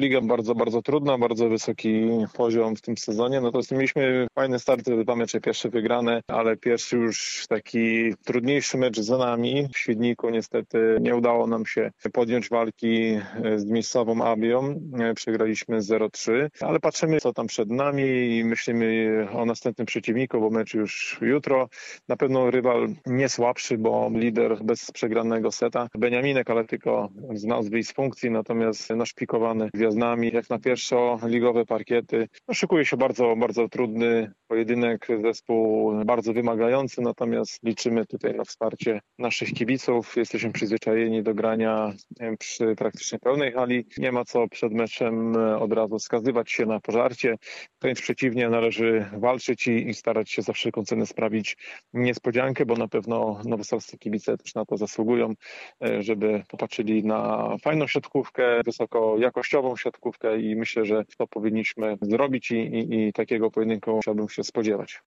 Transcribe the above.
Liga bardzo, bardzo trudna, bardzo wysoki poziom w tym sezonie. No to mieliśmy fajne starty, dwa mecze pierwsze wygrane, ale pierwszy już taki trudniejszy mecz za nami. W Świdniku niestety nie udało nam się podjąć walki z miejscową Abią. Przegraliśmy 0-3, ale patrzymy co tam przed nami i myślimy o następnym przeciwniku, bo mecz już jutro. Na pewno rywal nie słabszy, bo lider bez przegranego seta. Beniaminek, ale tylko z nazwy i z funkcji, natomiast naszpikowany gwiazdami, jak na pierwszoligowe parkiety. No, szykuje się bardzo, bardzo trudny pojedynek, zespół bardzo wymagający, natomiast liczymy tutaj na wsparcie naszych kibiców. Jesteśmy przyzwyczajeni do grania przy praktycznie pełnej hali. Nie ma co przed meczem od razu skazywać się na pożarcie. Wręcz przeciwnie, należy walczyć i, i starać się za wszelką cenę sprawić niespodziankę, bo na pewno nowoselscy kibice też na to zasługują, żeby popatrzyli na fajną siatkówkę, wysoko jakościową siatkówkę i myślę, że to powinniśmy zrobić i, i, i takiego pojedynku chciałbym się spodziewać.